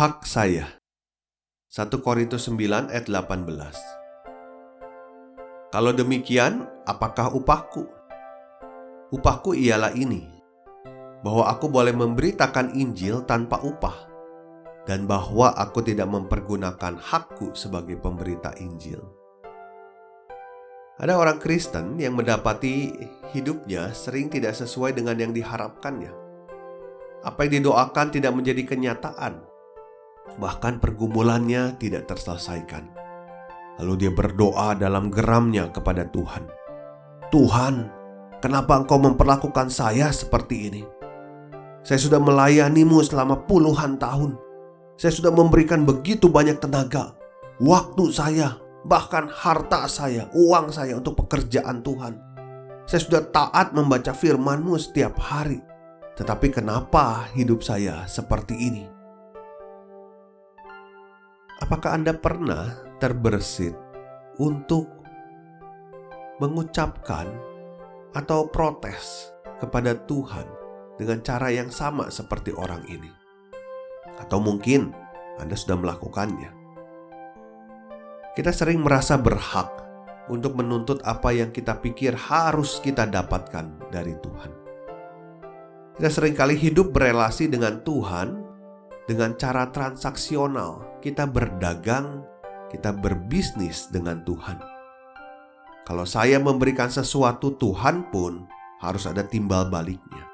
Hak saya 1 Korintus 9 ayat 18 Kalau demikian, apakah upahku? Upahku ialah ini, bahwa aku boleh memberitakan Injil tanpa upah, dan bahwa aku tidak mempergunakan hakku sebagai pemberita Injil. Ada orang Kristen yang mendapati hidupnya sering tidak sesuai dengan yang diharapkannya. Apa yang didoakan tidak menjadi kenyataan, bahkan pergumulannya tidak terselesaikan. Lalu dia berdoa dalam geramnya kepada Tuhan. Tuhan, kenapa engkau memperlakukan saya seperti ini? Saya sudah melayanimu selama puluhan tahun. Saya sudah memberikan begitu banyak tenaga, waktu saya, bahkan harta saya, uang saya untuk pekerjaan Tuhan. Saya sudah taat membaca firman-Mu setiap hari. Tetapi kenapa hidup saya seperti ini? Apakah Anda pernah terbersit untuk mengucapkan atau protes kepada Tuhan dengan cara yang sama seperti orang ini? Atau mungkin Anda sudah melakukannya. Kita sering merasa berhak untuk menuntut apa yang kita pikir harus kita dapatkan dari Tuhan. Kita sering kali hidup berelasi dengan Tuhan dengan cara transaksional kita berdagang, kita berbisnis dengan Tuhan. Kalau saya memberikan sesuatu, Tuhan pun harus ada timbal baliknya.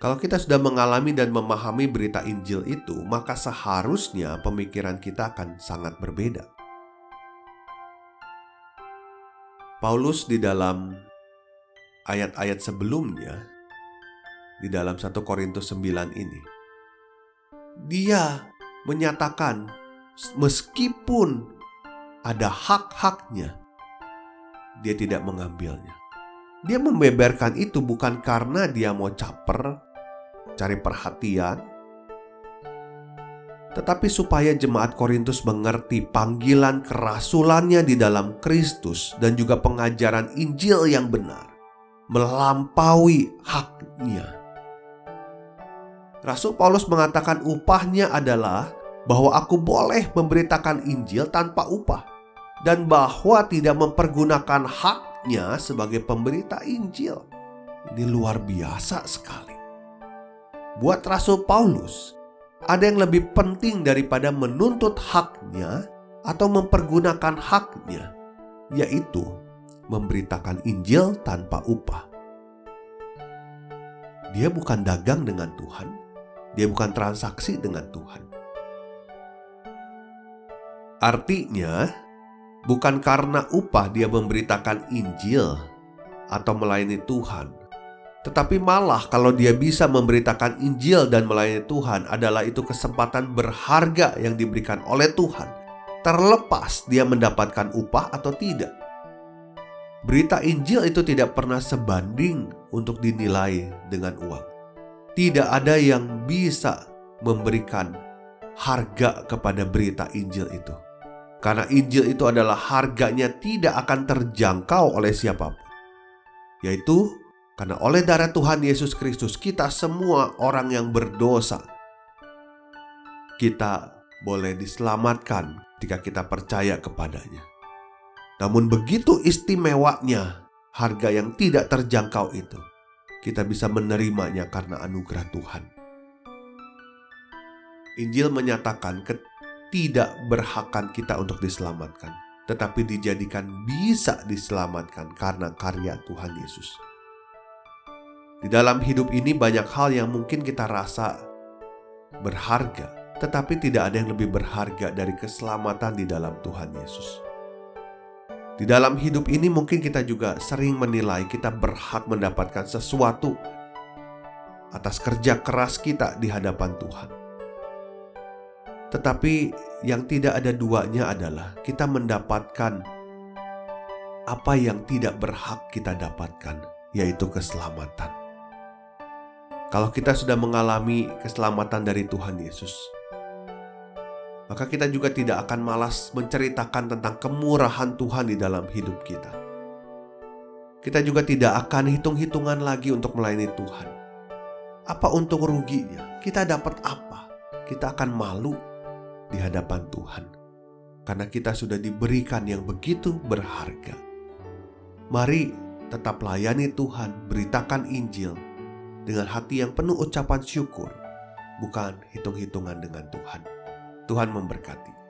Kalau kita sudah mengalami dan memahami berita Injil itu, maka seharusnya pemikiran kita akan sangat berbeda. Paulus di dalam ayat-ayat sebelumnya, di dalam 1 Korintus 9 ini, dia menyatakan meskipun ada hak-haknya, dia tidak mengambilnya. Dia membeberkan itu bukan karena dia mau caper, cari perhatian, tetapi supaya jemaat Korintus mengerti panggilan kerasulannya di dalam Kristus dan juga pengajaran Injil yang benar melampaui haknya Rasul Paulus mengatakan upahnya adalah bahwa aku boleh memberitakan Injil tanpa upah dan bahwa tidak mempergunakan haknya sebagai pemberita Injil. Ini luar biasa sekali. Buat Rasul Paulus, ada yang lebih penting daripada menuntut haknya atau mempergunakan haknya, yaitu memberitakan Injil tanpa upah. Dia bukan dagang dengan Tuhan, dia bukan transaksi dengan Tuhan. Artinya, bukan karena upah dia memberitakan Injil atau melayani Tuhan, tetapi malah kalau dia bisa memberitakan Injil dan melayani Tuhan adalah itu kesempatan berharga yang diberikan oleh Tuhan, terlepas dia mendapatkan upah atau tidak. Berita Injil itu tidak pernah sebanding untuk dinilai dengan uang tidak ada yang bisa memberikan harga kepada berita Injil itu. Karena Injil itu adalah harganya tidak akan terjangkau oleh siapa pun. Yaitu karena oleh darah Tuhan Yesus Kristus kita semua orang yang berdosa kita boleh diselamatkan ketika kita percaya kepadanya. Namun begitu istimewanya harga yang tidak terjangkau itu kita bisa menerimanya karena anugerah Tuhan. Injil menyatakan ketidakberhakan kita untuk diselamatkan, tetapi dijadikan bisa diselamatkan karena karya Tuhan Yesus. Di dalam hidup ini banyak hal yang mungkin kita rasa berharga, tetapi tidak ada yang lebih berharga dari keselamatan di dalam Tuhan Yesus. Di dalam hidup ini, mungkin kita juga sering menilai kita berhak mendapatkan sesuatu atas kerja keras kita di hadapan Tuhan. Tetapi yang tidak ada duanya adalah kita mendapatkan apa yang tidak berhak kita dapatkan, yaitu keselamatan. Kalau kita sudah mengalami keselamatan dari Tuhan Yesus, maka kita juga tidak akan malas menceritakan tentang kemurahan Tuhan di dalam hidup kita. Kita juga tidak akan hitung-hitungan lagi untuk melayani Tuhan. Apa untung ruginya? Kita dapat apa? Kita akan malu di hadapan Tuhan karena kita sudah diberikan yang begitu berharga. Mari tetap layani Tuhan, beritakan Injil dengan hati yang penuh ucapan syukur, bukan hitung-hitungan dengan Tuhan. Tuhan memberkati.